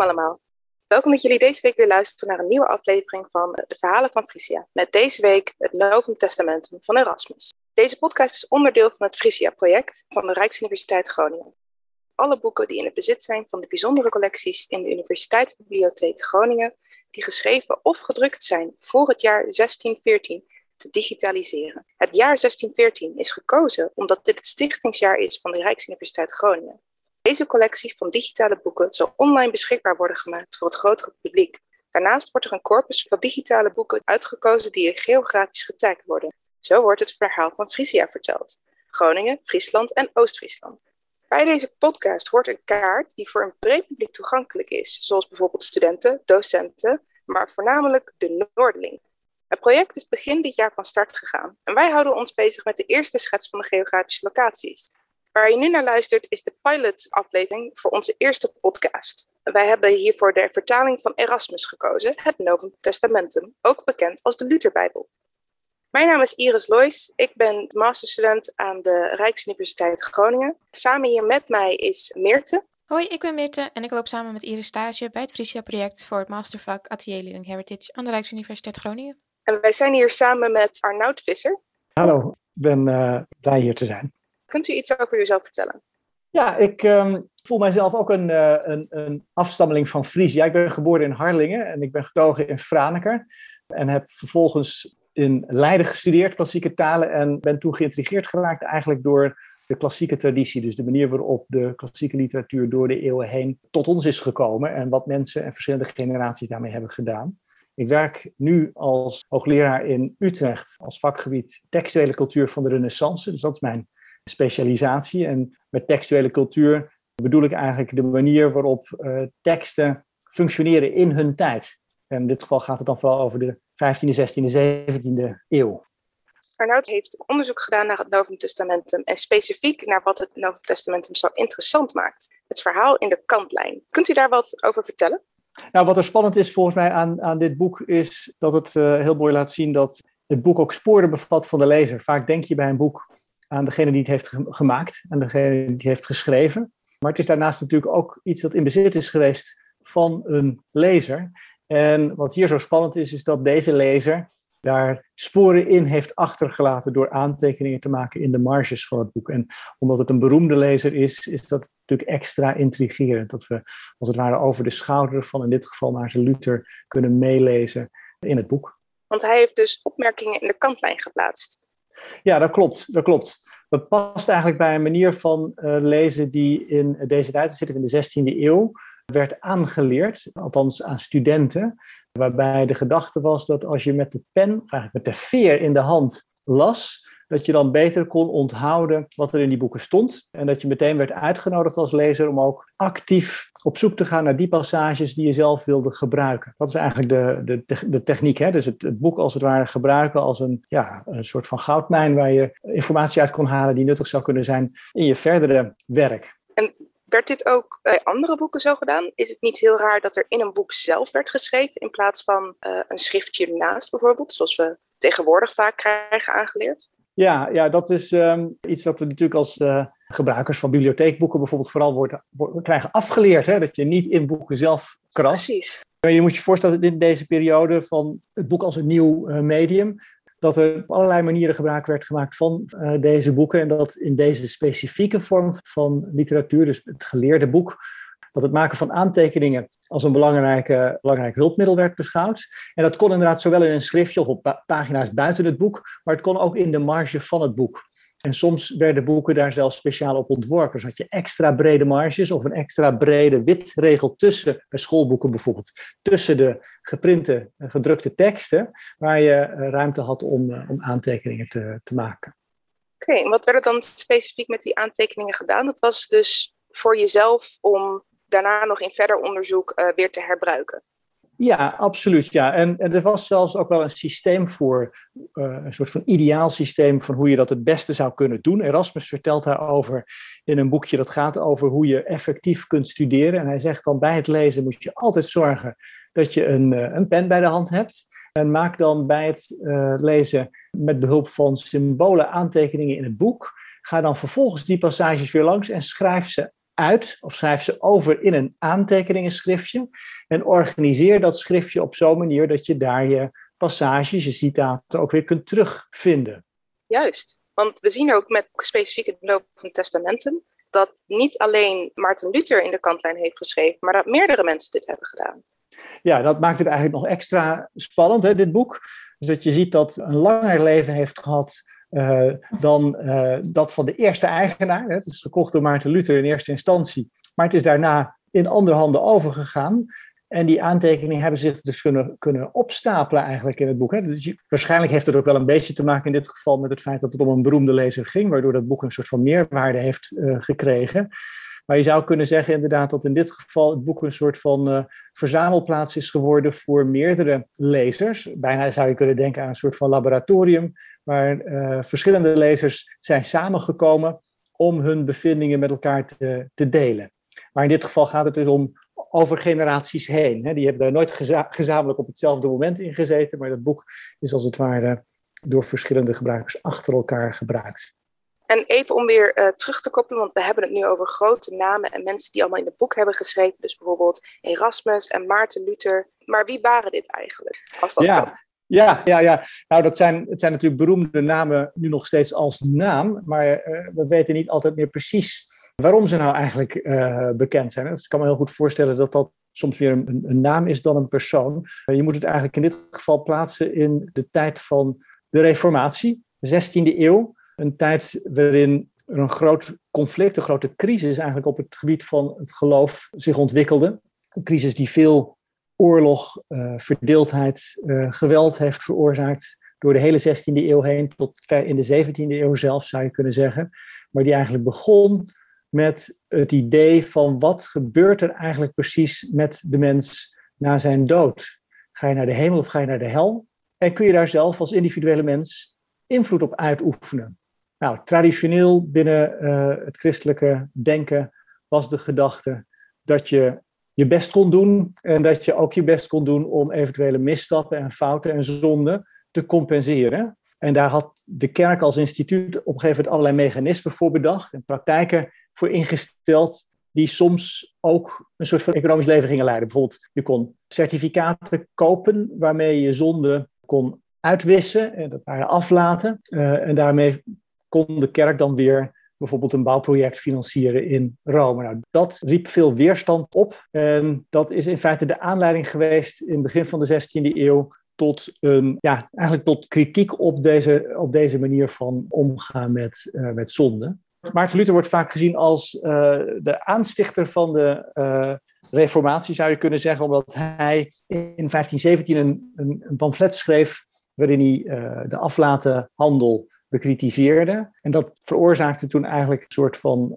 Welkom allemaal. Welkom dat jullie deze week weer luisteren naar een nieuwe aflevering van De Verhalen van Frisia. Met deze week het Novum Testamentum van Erasmus. Deze podcast is onderdeel van het Frisia-project van de Rijksuniversiteit Groningen. Alle boeken die in het bezit zijn van de bijzondere collecties in de Universiteitsbibliotheek Groningen, die geschreven of gedrukt zijn voor het jaar 1614, te digitaliseren. Het jaar 1614 is gekozen omdat dit het stichtingsjaar is van de Rijksuniversiteit Groningen. Deze collectie van digitale boeken zal online beschikbaar worden gemaakt voor het grotere publiek. Daarnaast wordt er een corpus van digitale boeken uitgekozen die geografisch getagd worden. Zo wordt het verhaal van Frisia verteld. Groningen, Friesland en Oost-Friesland. Bij deze podcast hoort een kaart die voor een breed publiek toegankelijk is, zoals bijvoorbeeld studenten, docenten, maar voornamelijk de Noordeling. Het project is begin dit jaar van start gegaan en wij houden ons bezig met de eerste schets van de geografische locaties. Waar je nu naar luistert is de pilot-aflevering voor onze eerste podcast. Wij hebben hiervoor de vertaling van Erasmus gekozen, het Novum Testamentum, ook bekend als de Lutherbijbel. Mijn naam is Iris Loijs. Ik ben masterstudent aan de Rijksuniversiteit Groningen. Samen hier met mij is Meerte. Hoi, ik ben Meerte en ik loop samen met Iris stage bij het Frisia-project voor het mastervak Atelier Living Heritage aan de Rijksuniversiteit Groningen. En wij zijn hier samen met Arnoud Visser. Hallo, ik ben uh, blij hier te zijn. Kunt u iets over uzelf vertellen? Ja, ik um, voel mijzelf ook een, uh, een, een, afstammeling van Frisia. Ik ben geboren in Harlingen en ik ben getogen in Franeker. En heb vervolgens in Leiden gestudeerd, klassieke talen. En ben toen geïntrigeerd geraakt eigenlijk door de klassieke traditie. Dus de manier waarop de klassieke literatuur door de eeuwen heen tot ons is gekomen. En wat mensen en verschillende generaties daarmee hebben gedaan. Ik werk nu als hoogleraar in Utrecht als vakgebied textuele cultuur van de Renaissance. Dus dat is mijn specialisatie. En met textuele cultuur bedoel ik eigenlijk de manier waarop uh, teksten functioneren in hun tijd. En in dit geval gaat het dan vooral over de 15e, 16e, 17e eeuw. Arnoud heeft onderzoek gedaan naar het Novum Testamentum en specifiek naar wat het Novum Testamentum zo interessant maakt. Het verhaal in de kantlijn. Kunt u daar wat over vertellen? Nou, wat er spannend is volgens mij aan, aan dit boek is dat het uh, heel mooi laat zien dat het boek ook sporen bevat van de lezer. Vaak denk je bij een boek aan degene die het heeft gemaakt, aan degene die het heeft geschreven. Maar het is daarnaast natuurlijk ook iets dat in bezit is geweest van een lezer. En wat hier zo spannend is, is dat deze lezer daar sporen in heeft achtergelaten door aantekeningen te maken in de marges van het boek. En omdat het een beroemde lezer is, is dat natuurlijk extra intrigerend. Dat we als het ware over de schouder van in dit geval Maarten Luther kunnen meelezen in het boek. Want hij heeft dus opmerkingen in de kantlijn geplaatst. Ja, dat klopt. Dat klopt. Dat past eigenlijk bij een manier van uh, lezen die in deze tijd, zitten in de 16e eeuw, werd aangeleerd, althans aan studenten, waarbij de gedachte was dat als je met de pen, eigenlijk met de veer in de hand las, dat je dan beter kon onthouden wat er in die boeken stond. En dat je meteen werd uitgenodigd als lezer om ook actief op zoek te gaan naar die passages die je zelf wilde gebruiken. Dat is eigenlijk de, de, de techniek. Hè? Dus het, het boek als het ware gebruiken als een, ja, een soort van goudmijn waar je informatie uit kon halen die nuttig zou kunnen zijn in je verdere werk. En werd dit ook bij andere boeken zo gedaan? Is het niet heel raar dat er in een boek zelf werd geschreven in plaats van uh, een schriftje naast bijvoorbeeld, zoals we tegenwoordig vaak krijgen aangeleerd? Ja, ja dat is um, iets wat we natuurlijk als uh, gebruikers van bibliotheekboeken bijvoorbeeld vooral worden, worden, krijgen afgeleerd. Hè? Dat je niet in boeken zelf krast. Precies. Je moet je voorstellen dat in deze periode van het boek als een nieuw uh, medium, dat er op allerlei manieren gebruik werd gemaakt van uh, deze boeken. En dat in deze specifieke vorm van literatuur, dus het geleerde boek, dat het maken van aantekeningen als een belangrijke, belangrijk hulpmiddel werd beschouwd. En dat kon inderdaad zowel in een schriftje of op pagina's buiten het boek, maar het kon ook in de marge van het boek. En soms werden boeken daar zelfs speciaal op ontworpen. Dus had je extra brede marges of een extra brede witregel tussen, bij schoolboeken bijvoorbeeld, tussen de geprinte, gedrukte teksten, waar je eh, ruimte had om, eh, om aantekeningen te, te maken. Oké, en wat werd er dan specifiek met die aantekeningen gedaan? Dat was dus voor jezelf om daarna nog in verder onderzoek uh, weer te herbruiken. Ja, absoluut. Ja. En, er was zelfs ook wel een systeem voor, uh, een soort van ideaal systeem van hoe je dat het beste zou kunnen doen. Erasmus vertelt daarover in een boekje dat gaat over hoe je effectief kunt studeren. En hij zegt dan bij het lezen moet je altijd zorgen dat je een, uh, een pen bij de hand hebt. En maak dan bij het lezen met behulp van symbolen aantekeningen in het boek. Ga dan vervolgens die passages weer langs en schrijf ze uit of schrijf ze over in een aantekeningenschriftje en organiseer dat schriftje op zo'n manier dat je daar je passages, je citaten ook weer kunt terugvinden. Juist, want we zien ook met specifiek het loop van testamenten dat niet alleen Maarten Luther in de kantlijn heeft geschreven, maar dat meerdere mensen dit hebben gedaan. Ja, dat maakt het eigenlijk nog extra spannend, hè, dit boek. Dus dat je ziet dat een langer leven heeft gehad uh, dan uh, dat van de eerste eigenaar. Het is gekocht door Maarten Luther in eerste instantie, maar het is daarna in andere handen overgegaan. En die aantekeningen hebben zich dus kunnen, kunnen opstapelen eigenlijk in het boek. Hè. Dus waarschijnlijk heeft het ook wel een beetje te maken in dit geval met het feit dat het om een beroemde lezer ging, waardoor dat boek een soort van meerwaarde heeft uh, gekregen. Maar je zou kunnen zeggen inderdaad dat in dit geval het boek een soort van verzamelplaats is geworden voor meerdere lezers. Bijna zou je kunnen denken aan een soort van laboratorium waar uh, verschillende lezers zijn samengekomen om hun bevindingen met elkaar te, te delen. Maar in dit geval gaat het dus om over generaties heen. Hè. Die hebben daar nooit geza gezamenlijk op hetzelfde moment in gezeten, maar dat boek is als het ware door verschillende gebruikers achter elkaar gebruikt. En even om weer uh, terug te koppelen, want we hebben het nu over grote namen en mensen die allemaal in het boek hebben geschreven. Dus bijvoorbeeld Erasmus en Maarten Luther. Maar wie waren dit eigenlijk? Als dat ja. Ja, ja, ja. Nou, dat zijn, het zijn natuurlijk beroemde namen nu nog steeds als naam, maar uh, we weten niet altijd meer precies waarom ze nou eigenlijk uh, bekend zijn. Dus ik kan me heel goed voorstellen dat dat soms weer een, een naam is dan een persoon. je moet het eigenlijk in dit geval plaatsen in de tijd van de Reformatie, de 16e eeuw. Een tijd waarin er een groot conflict, een grote crisis eigenlijk op het gebied van het geloof zich ontwikkelde. Een crisis die veel oorlog, uh, verdeeldheid, uh, geweld heeft veroorzaakt door de hele 16e eeuw heen tot ver in de 17e eeuw zelf, zou je kunnen zeggen. Maar die eigenlijk begon met het idee van wat gebeurt er eigenlijk precies met de mens na zijn dood? Ga je naar de hemel of ga je naar de hel? En kun je daar zelf als individuele mens invloed op uitoefenen? Nou, traditioneel binnen uh, het christelijke denken was de gedachte dat je je best kon doen en dat je ook je best kon doen om eventuele misstappen en fouten en zonden te compenseren. En daar had de kerk als instituut op een gegeven moment allerlei mechanismen voor bedacht en praktijken voor ingesteld die soms ook een soort van economisch leven gingen leiden. Bijvoorbeeld, je kon certificaten kopen waarmee je zonde kon uitwissen, en dat waren aflaten. Uh, en daarmee kon de kerk dan weer bijvoorbeeld een bouwproject financieren in Rome. Nou, dat riep veel weerstand op. En dat is in feite de aanleiding geweest in het begin van de 16e eeuw tot, een, ja, eigenlijk tot kritiek op deze, op deze manier van omgaan met, uh, met zonde. Maarten Luther wordt vaak gezien als uh, de aanstichter van de uh, reformatie, zou je kunnen zeggen, omdat hij in 1517 een, een, een pamflet schreef waarin hij de aflatenhandel bekritiseerde. En dat veroorzaakte toen eigenlijk een soort van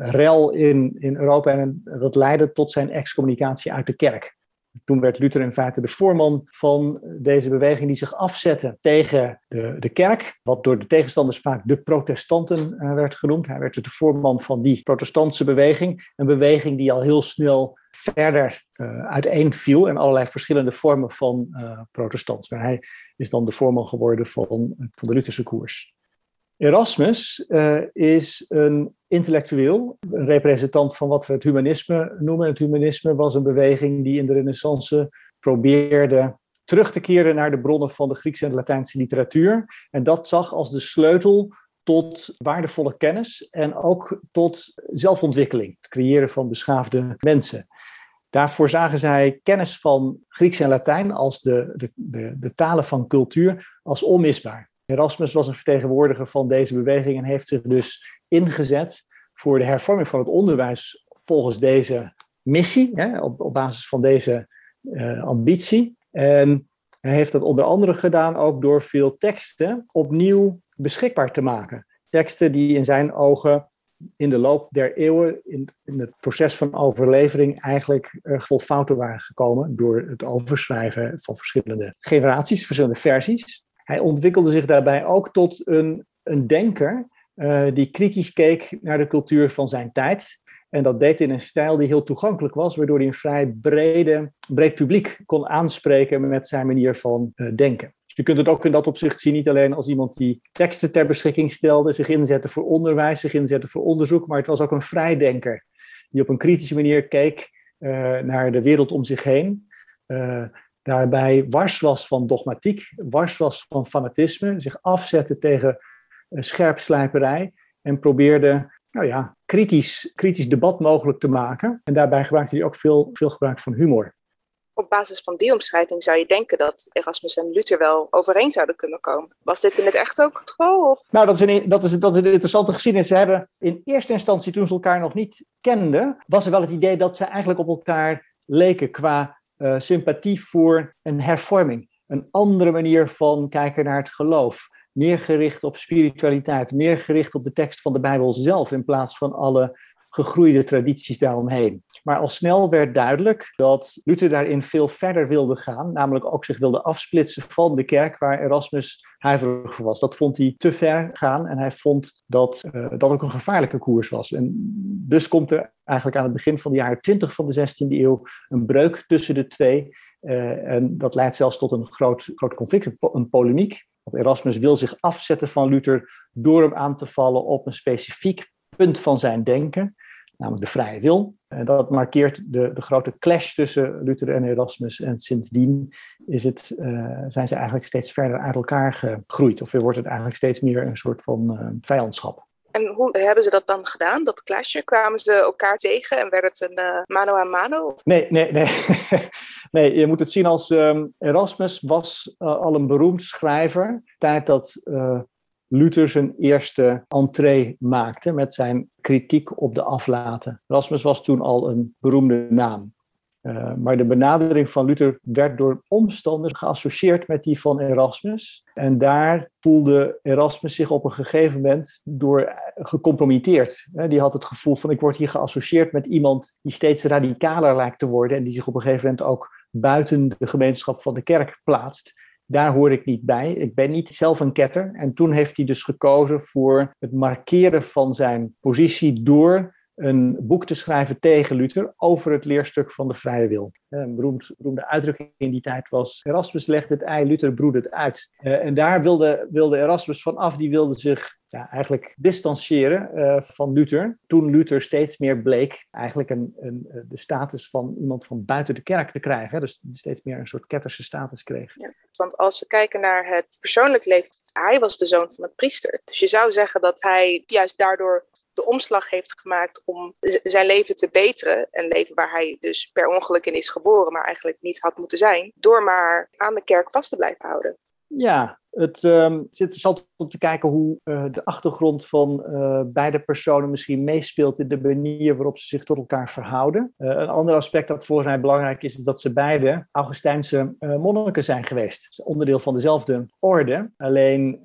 rel in, in Europa en dat leidde tot zijn excommunicatie uit de kerk. Toen werd Luther in feite de voorman van deze beweging die zich afzette tegen de, de kerk, wat door de tegenstanders vaak de protestanten uh, werd genoemd. Hij werd de voorman van die protestantse beweging, een beweging die al heel snel verder uh, uiteenviel en allerlei verschillende vormen van uh, protestants. Maar hij is dan de voorman geworden van, van de Lutherse koers. Erasmus uh, is een intellectueel, een representant van wat we het humanisme noemen. Het humanisme was een beweging die in de Renaissance probeerde terug te keren naar de bronnen van de Griekse en Latijnse literatuur. En dat zag als de sleutel tot waardevolle kennis en ook tot zelfontwikkeling, het creëren van beschaafde mensen. Daarvoor zagen zij kennis van Grieks en Latijn als de, de, de talen van cultuur als onmisbaar. Erasmus was een vertegenwoordiger van deze beweging en heeft zich dus ingezet voor de hervorming van het onderwijs volgens deze missie, hè, op, basis van deze uh, ambitie. En hij heeft dat onder andere gedaan ook door veel teksten opnieuw beschikbaar te maken. Teksten die in zijn ogen in de loop der eeuwen in, in het proces van overlevering eigenlijk uh, vol fouten waren gekomen door het overschrijven van verschillende generaties, verschillende versies. Hij ontwikkelde zich daarbij ook tot een, een denker uh, die kritisch keek naar de cultuur van zijn tijd. En dat deed in een stijl die heel toegankelijk was, waardoor hij een vrij brede, breed publiek kon aanspreken met zijn manier van uh, denken. Dus je kunt het ook in dat opzicht zien, niet alleen als iemand die teksten ter beschikking stelde, zich inzette voor onderwijs, zich inzette voor onderzoek, maar het was ook een vrijdenker die op een kritische manier keek naar de wereld om zich heen. Daarbij wars was van dogmatiek, wars was van fanatisme, zich afzette tegen scherpslijperij en probeerde nou ja, kritisch, kritisch debat mogelijk te maken. En daarbij gebruikte hij ook veel, veel gebruik van humor. Op basis van die omschrijving zou je denken dat Erasmus en Luther wel overeen zouden kunnen komen. Was dit in het echt ook het geval? Of? Nou, dat is, een, dat, is, dat is een interessante geschiedenis. Ze hebben in eerste instantie, toen ze elkaar nog niet kenden, was er wel het idee dat ze eigenlijk op elkaar leken qua uh, sympathie voor een hervorming. Een andere manier van kijken naar het geloof meer gericht op spiritualiteit, meer gericht op de tekst van de Bijbel zelf in plaats van alle gegroeide tradities daaromheen. Maar al snel werd duidelijk dat Luther daarin veel verder wilde gaan, namelijk ook zich wilde afsplitsen van de kerk waar Erasmus huiverig voor was. Dat vond hij te ver gaan en hij vond dat uh, dat ook een gevaarlijke koers was. En dus komt er eigenlijk aan het begin van de jaren 20 van de 16e eeuw een breuk tussen de twee. Uh, en dat leidt zelfs tot een groot, groot conflict, een polemiek. Erasmus wil zich afzetten van Luther door hem aan te vallen op een specifiek punt van zijn denken, namelijk de vrije wil. En dat markeert de, de grote clash tussen Luther en Erasmus. En sindsdien is het, uh, zijn ze eigenlijk steeds verder uit elkaar gegroeid. Of wordt het eigenlijk steeds meer een soort van uh, vijandschap. En hoe hebben ze dat dan gedaan, dat clashen? Kwamen ze elkaar tegen en werd het een uh, mano a mano? Nee, nee, nee. nee, je moet het zien als um, Erasmus was uh, al een beroemd schrijver. Tijd dat uh, Luther zijn eerste entree maakte met zijn kritiek op de aflaten. Erasmus was toen al een beroemde naam. Uh, maar de benadering van Luther werd door omstanders geassocieerd met die van Erasmus. En daar voelde Erasmus zich op een gegeven moment door gecompromitteerd. Die had het gevoel van ik word hier geassocieerd met iemand die steeds radicaler lijkt te worden en die zich op een gegeven moment ook buiten de gemeenschap van de kerk plaatst. Daar hoor ik niet bij. Ik ben niet zelf een ketter. En toen heeft hij dus gekozen voor het markeren van zijn positie door een boek te schrijven tegen Luther over het leerstuk van de vrije wil. Een beroemd, beroemde uitdrukking in die tijd was: Erasmus legt het ei, Luther broedt het uit. Uh, en daar wilde, wilde Erasmus vanaf, die wilde zich ja, eigenlijk distancieren uh, van Luther. Toen Luther steeds meer bleek eigenlijk een, een, de status van iemand van buiten de kerk te krijgen. Dus steeds meer een soort ketterse status kreeg. Ja, want als we kijken naar het persoonlijk leven, hij was de zoon van een priester. Dus je zou zeggen dat hij juist daardoor de omslag heeft gemaakt om zijn leven te beteren. Een leven waar hij dus per ongeluk in is geboren, maar eigenlijk niet had moeten zijn. Door maar aan de kerk vast te blijven houden. Ja, het um, is interessant om te kijken hoe uh, de achtergrond van uh, beide personen misschien meespeelt in de manier waarop ze zich tot elkaar verhouden. Uh, een ander aspect dat volgens mij belangrijk is, is dat ze beide Augustijnse monniken zijn geweest. Onderdeel van dezelfde orde. Alleen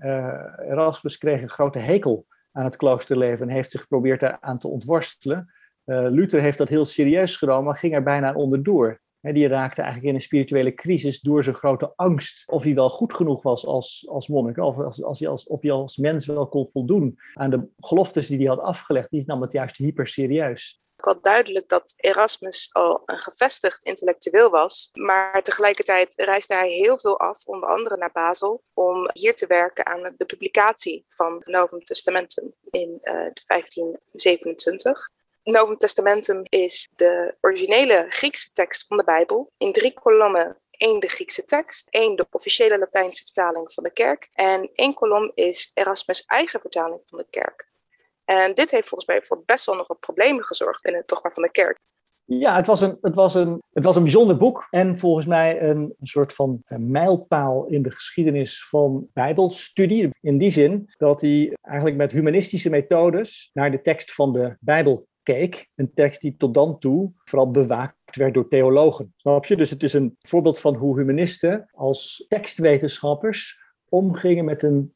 Erasmus kreeg een grote hekel aan het kloosterleven en heeft zich geprobeerd daaraan te ontworstelen. Uh, Luther heeft dat heel serieus genomen, maar ging er bijna onderdoor. He, die raakte eigenlijk in een spirituele crisis door zijn grote angst of hij wel goed genoeg was als, als monnik, of, als, als, hij als, of hij als mens wel kon voldoen aan de geloftes die hij had afgelegd. Die nam het juist hyper serieus wel duidelijk dat Erasmus al een gevestigd intellectueel was, maar tegelijkertijd reisde hij heel veel af, onder andere naar Basel, om hier te werken aan de publicatie van Novum Testamentum in uh, 1527. Novum Testamentum is de originele Griekse tekst van de Bijbel in drie kolommen één de Griekse tekst, één de officiële Latijnse vertaling van de kerk en één kolom is Erasmus' eigen vertaling van de kerk. En dit heeft volgens mij voor best wel nog wat problemen gezorgd in het dogma van de kerk. Ja, het was, een, het, was een, het was een bijzonder boek en volgens mij een, een soort van een mijlpaal in de geschiedenis van Bijbelstudie. In die zin dat hij eigenlijk met humanistische methodes naar de tekst van de Bijbel keek. Een tekst die tot dan toe vooral bewaakt werd door theologen. Snap je? Dus het is een voorbeeld van hoe humanisten als tekstwetenschappers omgingen met een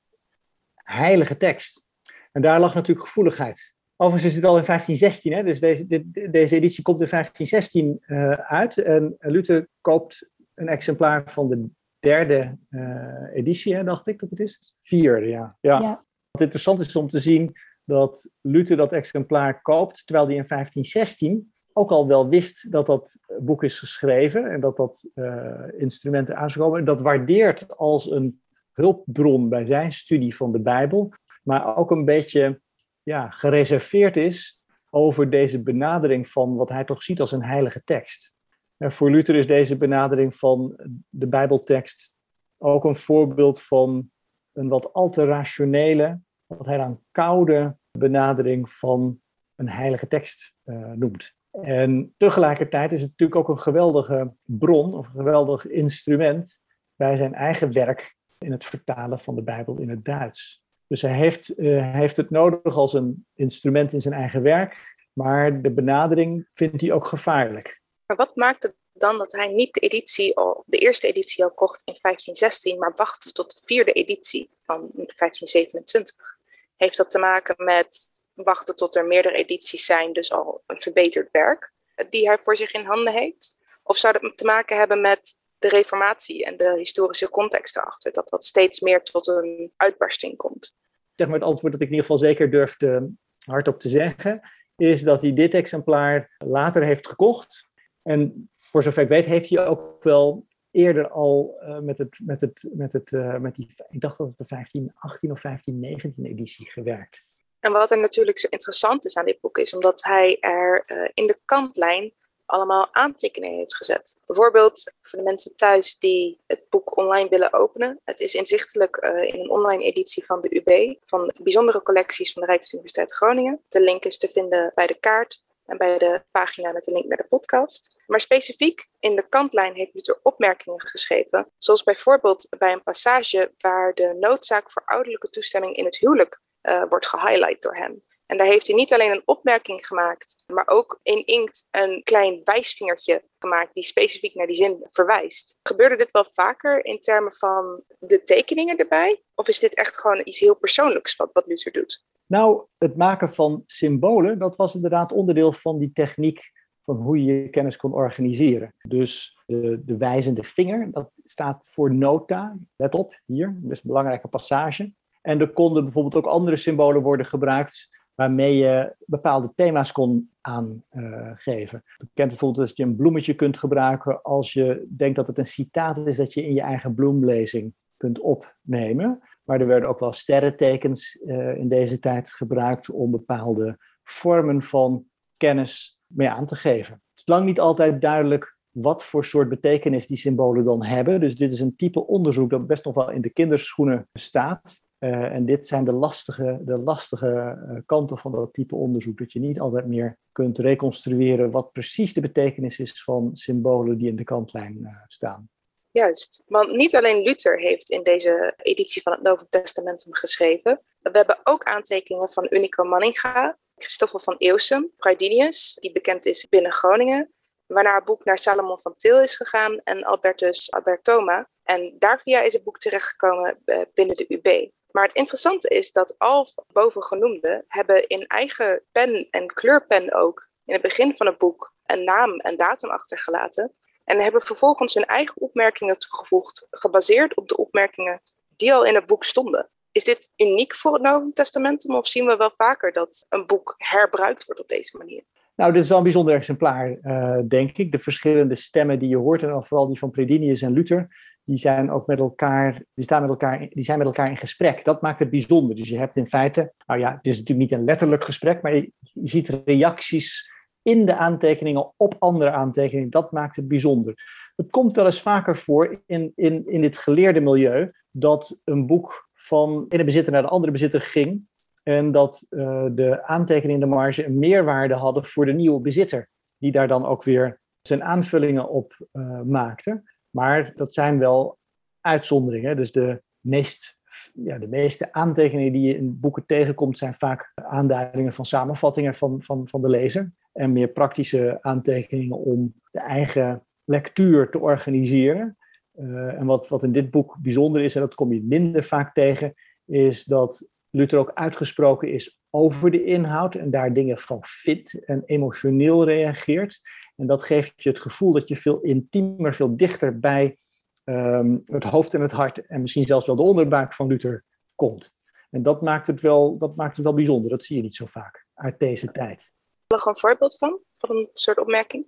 heilige tekst. En daar lag natuurlijk gevoeligheid. Overigens is het al in 1516, hè? dus deze, deze editie komt in 1516 uh, eh, uit. En Luther koopt een exemplaar van de derde uh, editie, hè, dacht ik dat het is. Vierde, ja. ja. ja. Wat interessant is om te zien dat Luther dat exemplaar koopt, terwijl hij in 1516 ook al wel wist dat dat boek is geschreven en dat dat uh, instrumenten aangekomen. En dat waardeert als een hulpbron bij zijn studie van de Bijbel maar ook een beetje ja, gereserveerd is over deze benadering van wat hij toch ziet als een heilige tekst. En voor Luther is deze benadering van de Bijbeltekst ook een voorbeeld van een wat al rationele, wat hij dan koude benadering van een heilige tekst uh, noemt. En tegelijkertijd is het natuurlijk ook een geweldige bron of een geweldig instrument bij zijn eigen werk in het vertalen van de Bijbel in het Duits. Dus hij heeft, uh, heeft het nodig als een instrument in zijn eigen werk, maar de benadering vindt hij ook gevaarlijk. Maar wat maakt het dan dat hij niet de, editie al, de eerste editie al kocht in 1516, maar wachtte tot de vierde editie van 1527? Heeft dat te maken met wachten tot er meerdere edities zijn, dus al een verbeterd werk die hij voor zich in handen heeft? Of zou dat te maken hebben met de reformatie en de historische context erachter, dat dat steeds meer tot een uitbarsting komt? Zeg maar het antwoord dat ik in ieder geval zeker durf te, hardop te zeggen, is dat hij dit exemplaar later heeft gekocht. En voor zover ik weet, heeft hij ook wel eerder al uh, met, het, met, het, met, het, uh, met die, ik dacht dat het de 1518 of 1519 editie gewerkt. En wat er natuurlijk zo interessant is aan dit boek is omdat hij er uh, in de kantlijn allemaal aantekeningen heeft gezet. Bijvoorbeeld voor de mensen thuis die het boek online willen openen. Het is inzichtelijk in een online editie van de UB van bijzondere collecties van de Rijksuniversiteit Groningen. De link is te vinden bij de kaart en bij de pagina met de link naar de podcast. Maar specifiek in de kantlijn heeft Luther opmerkingen geschreven, zoals bijvoorbeeld bij een passage waar de noodzaak voor ouderlijke toestemming in het huwelijk uh, wordt gehighlight door hem. En daar heeft hij niet alleen een opmerking gemaakt, maar ook in inkt een klein wijsvingertje gemaakt die specifiek naar die zin verwijst. Gebeurde dit wel vaker in termen van de tekeningen erbij? Of is dit echt gewoon iets heel persoonlijks wat, Luther doet? Nou, het maken van symbolen, dat was inderdaad onderdeel van die techniek van hoe je je kennis kon organiseren. Dus de, de wijzende vinger, dat staat voor nota. Let op, hier, dat is een belangrijke passage. En er konden bijvoorbeeld ook andere symbolen worden gebruikt waarmee je bepaalde thema's kon aangeven. Uh, Bekend bijvoorbeeld dat je een bloemetje kunt gebruiken als je denkt dat het een citaat is dat je in je eigen bloemlezing kunt opnemen. Maar er werden ook wel sterrentekens uh, in deze tijd gebruikt om bepaalde vormen van kennis mee aan te geven. Het is lang niet altijd duidelijk wat voor soort betekenis die symbolen dan hebben. Dus dit is een type onderzoek dat best nog wel in de kinderschoenen staat. Uh, en dit zijn de lastige, de lastige uh, kanten van dat type onderzoek. Dat je niet altijd meer kunt reconstrueren wat precies de betekenis is van symbolen die in de kantlijn uh, staan. Juist, want niet alleen Luther heeft in deze editie van het Novum Testamentum geschreven. We hebben ook aantekeningen van Unico Manninga, Christoffel van Eeuwsum, Praedinius, die bekend is binnen Groningen, waarna het boek naar Salomon van Til is gegaan en Albertus Albertoma. En daar via is het boek terechtgekomen binnen de UB. Maar het interessante is dat al bovengenoemde hebben in eigen pen en kleurpen ook in het begin van het boek een naam en datum achtergelaten. En hebben vervolgens hun eigen opmerkingen toegevoegd, gebaseerd op de opmerkingen die al in het boek stonden. Is dit uniek voor het Novum Testamentum of zien we wel vaker dat een boek herbruikt wordt op deze manier? Nou, dit is wel een bijzonder exemplaar, uh, denk ik. De verschillende stemmen die je hoort, en vooral die van Predinius en Luther, die zijn ook met elkaar, die staan met elkaar, die zijn met elkaar in gesprek. Dat maakt het bijzonder. Dus je hebt in feite, nou ja, het is natuurlijk niet een letterlijk gesprek, maar je, ziet reacties in de aantekeningen op andere aantekeningen. Dat maakt het bijzonder. Het komt wel eens vaker voor in, in, in dit geleerde milieu dat een boek van ene bezitter naar de andere bezitter ging. En dat uh, de aantekeningen in de marge een meerwaarde hadden voor de nieuwe bezitter. Die daar dan ook weer zijn aanvullingen op uh, maakte. Maar dat zijn wel uitzonderingen. Dus de, meest, ja, de meeste aantekeningen die je in boeken tegenkomt, zijn vaak aanduidingen van samenvattingen van, van, van de lezer. En meer praktische aantekeningen om de eigen lectuur te organiseren. Uh, en wat, wat in dit boek bijzonder is, en dat kom je minder vaak tegen, is dat Luther ook uitgesproken is over de inhoud en daar dingen van vindt en emotioneel reageert. En dat geeft je het gevoel dat je veel intiemer, veel dichter bij um, het hoofd en het hart en misschien zelfs wel de onderbuik van Luther komt. En dat maakt het wel, dat maakt het wel bijzonder. Dat zie je niet zo vaak uit deze tijd. Nog een voorbeeld van, van een soort opmerking?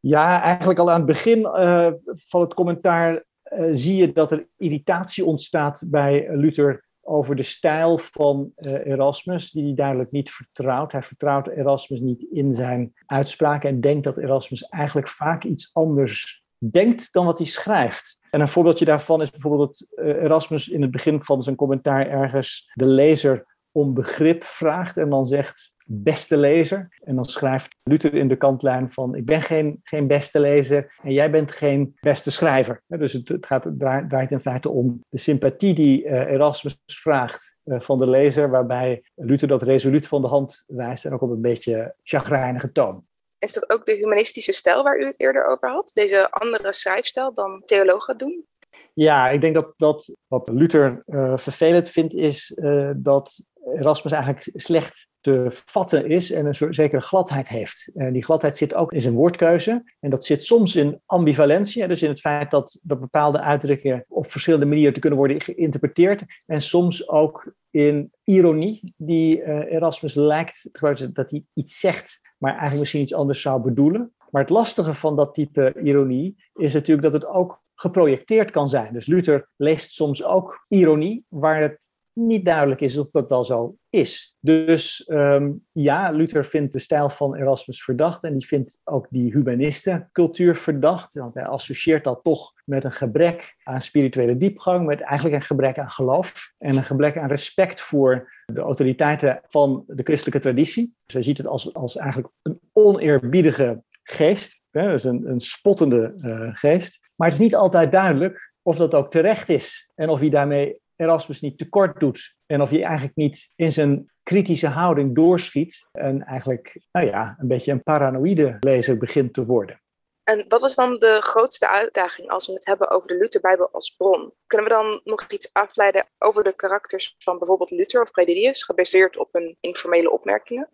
Ja, eigenlijk al aan het begin uh, van het commentaar uh, zie je dat er irritatie ontstaat bij Luther over de stijl van uh, Erasmus, die hij duidelijk niet vertrouwt. Hij vertrouwt Erasmus niet in zijn uitspraken en denkt dat Erasmus eigenlijk vaak iets anders denkt dan wat hij schrijft. En een voorbeeldje daarvan is bijvoorbeeld dat uh, Erasmus in het begin van zijn commentaar ergens de lezer om begrip vraagt en dan zegt beste lezer. En dan schrijft Luther in de kantlijn van ik ben geen, geen beste lezer en jij bent geen beste schrijver. Dus het, het gaat, draait in feite om de sympathie die uh, Erasmus vraagt uh, van de lezer, waarbij Luther dat resoluut van de hand wijst en ook op een beetje chagrijnige toon. Is dat ook de humanistische stijl waar u het eerder over had? Deze andere schrijfstijl dan theologen doen? Ja, ik denk dat, dat wat Luther uh, vervelend vindt, is uh, dat Erasmus eigenlijk slecht te vatten is en een soort zekere gladheid heeft. En die gladheid zit ook in zijn woordkeuze. En dat zit soms in ambivalentie, dus in het feit dat, dat bepaalde uitdrukkingen op verschillende manieren te kunnen worden geïnterpreteerd. En soms ook in ironie, die uh, Erasmus lijkt dat hij iets zegt, maar eigenlijk misschien iets anders zou bedoelen. Maar het lastige van dat type ironie is natuurlijk dat het ook geprojecteerd kan zijn. Dus Luther leest soms ook ironie, waar het niet duidelijk is of dat wel zo is. Dus um, ja, Luther vindt de stijl van Erasmus verdacht en die vindt ook die humanistencultuur verdacht. Want hij associeert dat toch met een gebrek aan spirituele diepgang, met eigenlijk een gebrek aan geloof en een gebrek aan respect voor de autoriteiten van de christelijke traditie. Dus hij ziet het als, als eigenlijk een oneerbiedige geest, hè, dus een, een spottende uh, geest. Maar het is niet altijd duidelijk of dat ook terecht is en of hij daarmee Erasmus niet tekort doet. En of hij eigenlijk niet in zijn kritische houding doorschiet en eigenlijk nou ja, een beetje een paranoïde lezer begint te worden. En wat was dan de grootste uitdaging als we het hebben over de Lutherbijbel als bron? Kunnen we dan nog iets afleiden over de karakters van bijvoorbeeld Luther of Predilius, gebaseerd op hun informele opmerkingen?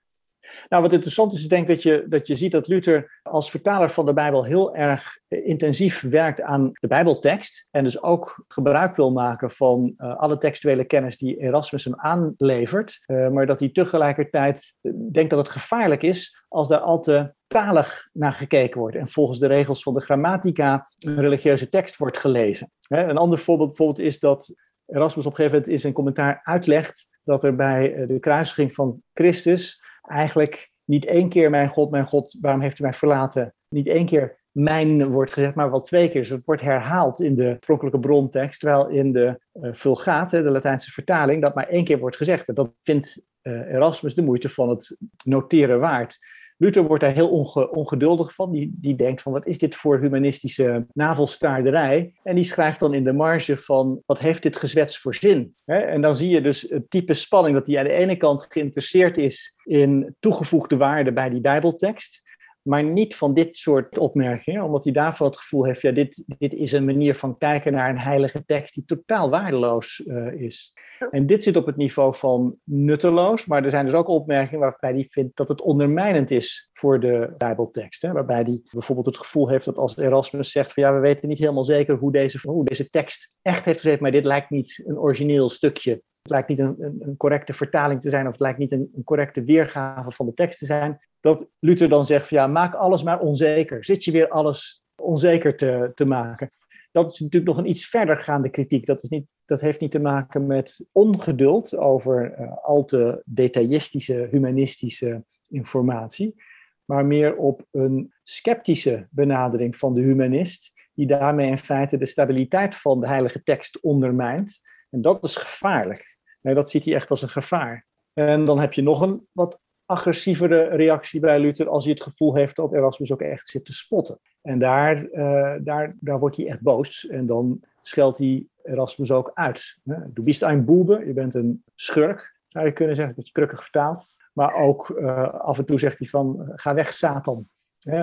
Nou, wat interessant is, ik denk dat je, dat je ziet dat Luther als vertaler van de Bijbel heel erg eh, intensief werkt aan de Bijbeltekst. En dus ook gebruik wil maken van uh, alle textuele kennis die Erasmus hem aanlevert. Uh, maar dat hij tegelijkertijd denkt dat het gevaarlijk is als daar al te talig naar gekeken wordt. En volgens de regels van de grammatica een religieuze tekst wordt gelezen. Een ander voorbeeld bijvoorbeeld is dat Erasmus op een gegeven moment in zijn commentaar uitlegt dat er bij de kruisiging van Christus eigenlijk niet één keer mijn God, mijn God, waarom heeft u mij verlaten? Niet één keer mijn wordt gezegd, maar wel twee keer. Dus het wordt herhaald in de oorspronkelijke brontekst, terwijl in de uh, Vulgate, de Latijnse vertaling, dat maar één keer wordt gezegd. Dat vindt uh, Erasmus de moeite van het noteren waard. Luther wordt daar heel onge, ongeduldig van. Die, die denkt van wat is dit voor humanistische navelstaarderij? En die schrijft dan in de marge van wat heeft dit gezwets voor zin? En dan zie je dus het type spanning dat hij aan de ene kant geïnteresseerd is in toegevoegde waarde bij die bijbeltekst maar niet van dit soort opmerkingen, omdat hij daarvan het gevoel heeft, ja, dit, dit is een manier van kijken naar een heilige tekst die totaal waardeloos uh, is. En dit zit op het niveau van nutteloos, maar er zijn dus ook opmerkingen waarbij hij vindt dat het ondermijnend is voor de Bijbeltekst. Hè? Waarbij hij bijvoorbeeld het gevoel heeft dat als Erasmus zegt van ja, we weten niet helemaal zeker hoe deze, hoe deze tekst echt heeft gezegd, maar dit lijkt niet een origineel stukje het lijkt niet een, een, een, correcte vertaling te zijn of het lijkt niet een, een, correcte weergave van de tekst te zijn, dat Luther dan zegt van ja, maak alles maar onzeker. Zit je weer alles onzeker te, te maken. Dat is natuurlijk nog een iets verder gaande kritiek. Dat, is niet, dat heeft niet te maken met ongeduld over uh, al te detailistische, humanistische informatie, maar meer op een sceptische benadering van de humanist, die daarmee in feite de stabiliteit van de heilige tekst ondermijnt. En dat is gevaarlijk. Nee, dat ziet hij echt als een gevaar. En dan heb je nog een wat agressievere reactie bij Luther als hij het gevoel heeft dat Erasmus ook echt zit te spotten. En daar, uh, daar, daar wordt hij echt boos en dan scheldt hij Erasmus ook uit. Du bist ein Bube, je bent een schurk, zou je kunnen zeggen, dat je krukkig vertaalt. Maar ook uh, af en toe zegt hij van, ga weg Satan.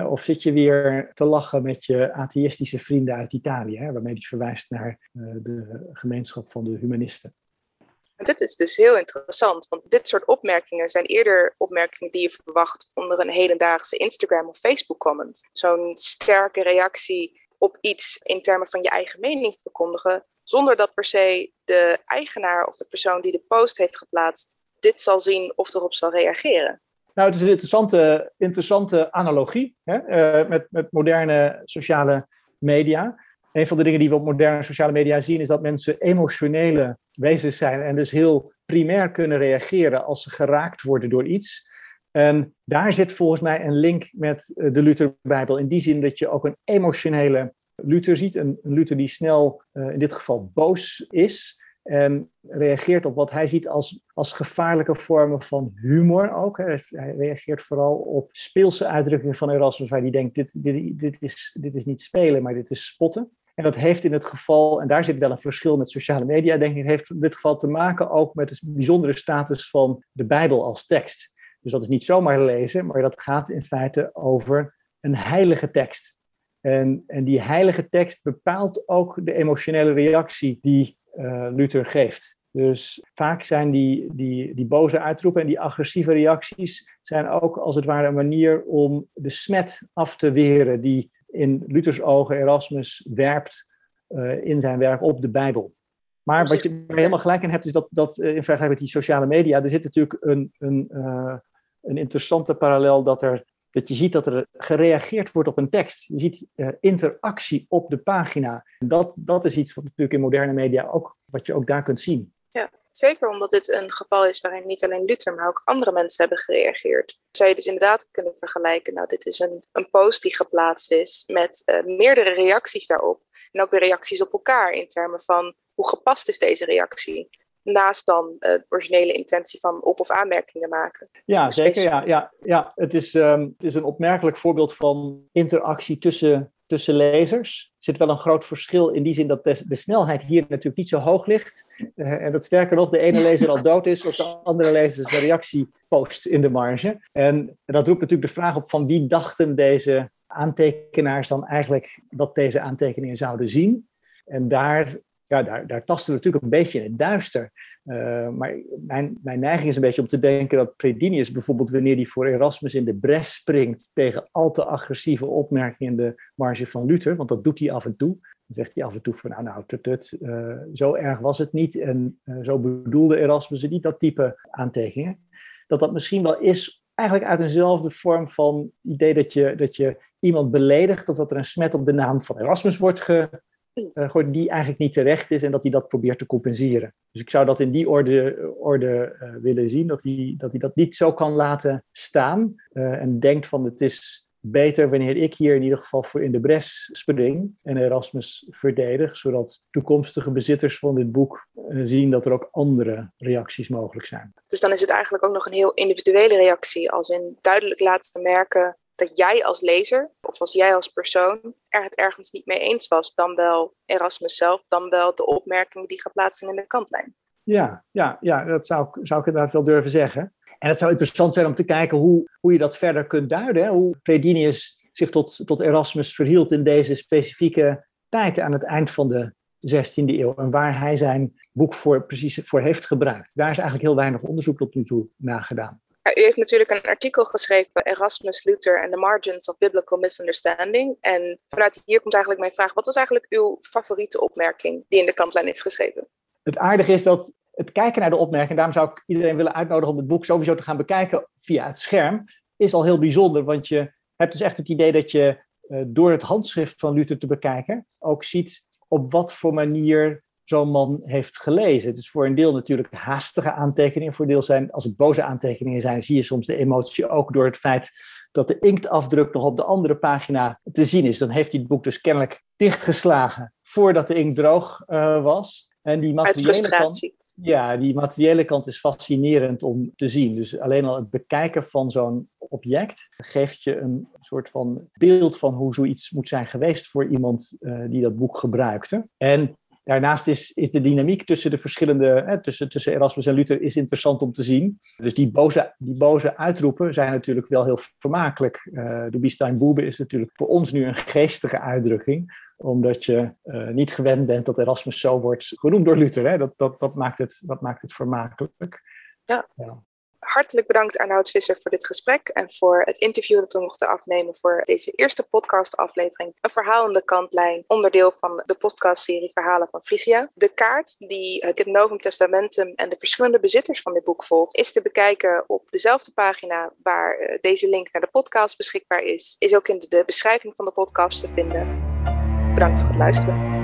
Of zit je weer te lachen met je atheïstische vrienden uit Italië, hè, waarmee hij verwijst naar de gemeenschap van de humanisten. Dit is dus heel interessant, want dit soort opmerkingen zijn eerder opmerkingen die je verwacht onder een hedendaagse Instagram of Facebook comment. Zo'n sterke reactie op iets in termen van je eigen mening verkondigen, zonder dat per se de eigenaar of de persoon die de post heeft geplaatst dit zal zien of erop zal reageren. Nou, het is een interessante, interessante analogie hè, uh, met, met moderne sociale media. Een van de dingen die we op moderne sociale media zien, is dat mensen emotionele wezens zijn en dus heel primair kunnen reageren als ze geraakt worden door iets. En daar zit volgens mij een link met eh, de Lutherbijbel. In die zin dat je ook een emotionele Luther ziet. Een, Luther die snel, uh, in dit geval, boos is. En reageert op wat hij ziet als, als gevaarlijke vormen van humor ook. Hij reageert vooral op speelse uitdrukkingen van Erasmus, waar hij denkt, dit, dit, dit, is, dit is niet spelen, maar dit is spotten. En dat heeft in het geval, en daar zit wel een verschil met sociale media, denk ik, heeft in dit geval te maken ook met de bijzondere status van de Bijbel als tekst. Dus dat is niet zomaar lezen, maar dat gaat in feite over een heilige tekst. En, en die heilige tekst bepaalt ook de emotionele reactie die uh, Luther geeft. Dus vaak zijn die, die, die boze uitroepen en die agressieve reacties zijn ook als het ware een manier om de smet af te weren die in Luthers ogen Erasmus werpt uh, in zijn werk op de Bijbel. Maar wat je helemaal gelijk in hebt, is dat, dat uh, in vergelijking met die sociale media, er zit natuurlijk een, een, uh, een interessante parallel dat, er, dat je ziet dat er gereageerd wordt op een tekst. Je ziet interactie op de pagina. Dat, dat is iets wat natuurlijk in moderne media ook, wat je ook daar kunt zien. Ja, zeker omdat dit een geval is waarin niet alleen Luther, maar ook andere mensen hebben gereageerd. Zou je dus inderdaad kunnen vergelijken, nou dit is een, een post die geplaatst is met uh, meerdere reacties daarop. En ook weer reacties op elkaar in termen van hoe gepast is deze reactie. Naast dan uh, de originele intentie van op- of aanmerkingen maken. Ja, zeker. Ja, ja, ja. Het, is, um, het is een opmerkelijk voorbeeld van interactie tussen tussen lezers. Er zit wel een groot verschil in die zin dat de, snelheid hier natuurlijk niet zo hoog ligt. Uh, en dat sterker nog, de ene lezer al dood is, of de andere lezer zijn reactie post in de marge. En dat roept natuurlijk de vraag op van wie dachten deze aantekenaars dan eigenlijk dat deze aantekeningen zouden zien. En daar, ja, daar, daar tasten we natuurlijk een beetje in het duister. Uh, maar mijn, mijn neiging is een beetje om te denken dat Predinius bijvoorbeeld, wanneer hij voor Erasmus in de bres springt tegen al te agressieve opmerkingen in de marge van Luther, want dat doet hij af en toe. Dan zegt hij af en toe van, nou, nou, tut, uh, zo erg was het niet en uh, zo bedoelde Erasmus niet, dat type aantekeningen. Dat dat misschien wel is, eigenlijk uit eenzelfde vorm van idee dat je, dat je iemand beledigt of dat er een smet op de naam van Erasmus wordt ge, uh, die eigenlijk niet terecht is en dat hij dat probeert te compenseren. Dus ik zou dat in die orde, orde uh, willen zien, dat hij, dat hij dat niet zo kan laten staan uh, en denkt van het is beter wanneer ik hier in ieder geval voor in de bres spring en Erasmus verdedig, zodat toekomstige bezitters van dit boek zien dat er ook andere reacties mogelijk zijn. Dus dan is het eigenlijk ook nog een heel individuele reactie, als in duidelijk laten merken dat jij als lezer of als jij als persoon er het ergens niet mee eens was, dan wel Erasmus zelf, dan wel de opmerkingen die geplaatst zijn in de kantlijn. Ja, ja, ja dat zou, zou ik inderdaad wel durven zeggen. En het zou interessant zijn om te kijken hoe, hoe je dat verder kunt duiden. Hoe Predinius zich tot, tot Erasmus verhield in deze specifieke tijd aan het eind van de 16e eeuw. En waar hij zijn boek voor, precies voor heeft gebruikt. Daar is eigenlijk heel weinig onderzoek tot nu toe naar gedaan. U heeft natuurlijk een artikel geschreven, Erasmus, Luther and the Margins of Biblical Misunderstanding. En vanuit hier komt eigenlijk mijn vraag, wat was eigenlijk uw favoriete opmerking die in de kantlijn is geschreven? Het aardige is dat het kijken naar de opmerking, daarom zou ik iedereen willen uitnodigen om het boek sowieso te gaan bekijken via het scherm, is al heel bijzonder. Want je hebt dus echt het idee dat je uh, door het handschrift van Luther te bekijken ook ziet op wat voor manier zo'n man heeft gelezen. Het is voor een deel natuurlijk haastige aantekeningen. Voor een deel zijn, als het boze aantekeningen zijn, zie je soms de emotie ook door het feit dat de inktafdruk nog op de andere pagina te zien is. Dan heeft hij het boek dus kennelijk dichtgeslagen voordat de inkt droog uh, was. En die materiële kant, ja, die materiële kant is fascinerend om te zien. Dus alleen al het bekijken van zo'n object geeft je een soort van beeld van hoe zoiets moet zijn geweest voor iemand uh, die dat boek gebruikte. En Daarnaast is, is de dynamiek tussen de verschillende, hè, tussen, tussen Erasmus en Luther, is interessant om te zien. Dus die boze, die boze uitroepen zijn natuurlijk wel heel vermakelijk. Uh, de Biestein Boebe is natuurlijk voor ons nu een geestige uitdrukking, omdat je uh, niet gewend bent dat Erasmus zo wordt genoemd door Luther. Hè? Dat, dat, dat, maakt het, dat maakt het vermakelijk. Ja. ja hartelijk bedankt Arnoud Visser voor dit gesprek en voor het interview dat we mochten afnemen voor deze eerste podcastaflevering. Een verhaal aan de kantlijn, onderdeel van de podcastserie Verhalen van Frisia. De kaart die het Novum Testamentum en de verschillende bezitters van dit boek volgt, is te bekijken op dezelfde pagina waar deze link naar de podcast beschikbaar is. Is ook in de beschrijving van de podcast te vinden. bedankt voor het luisteren.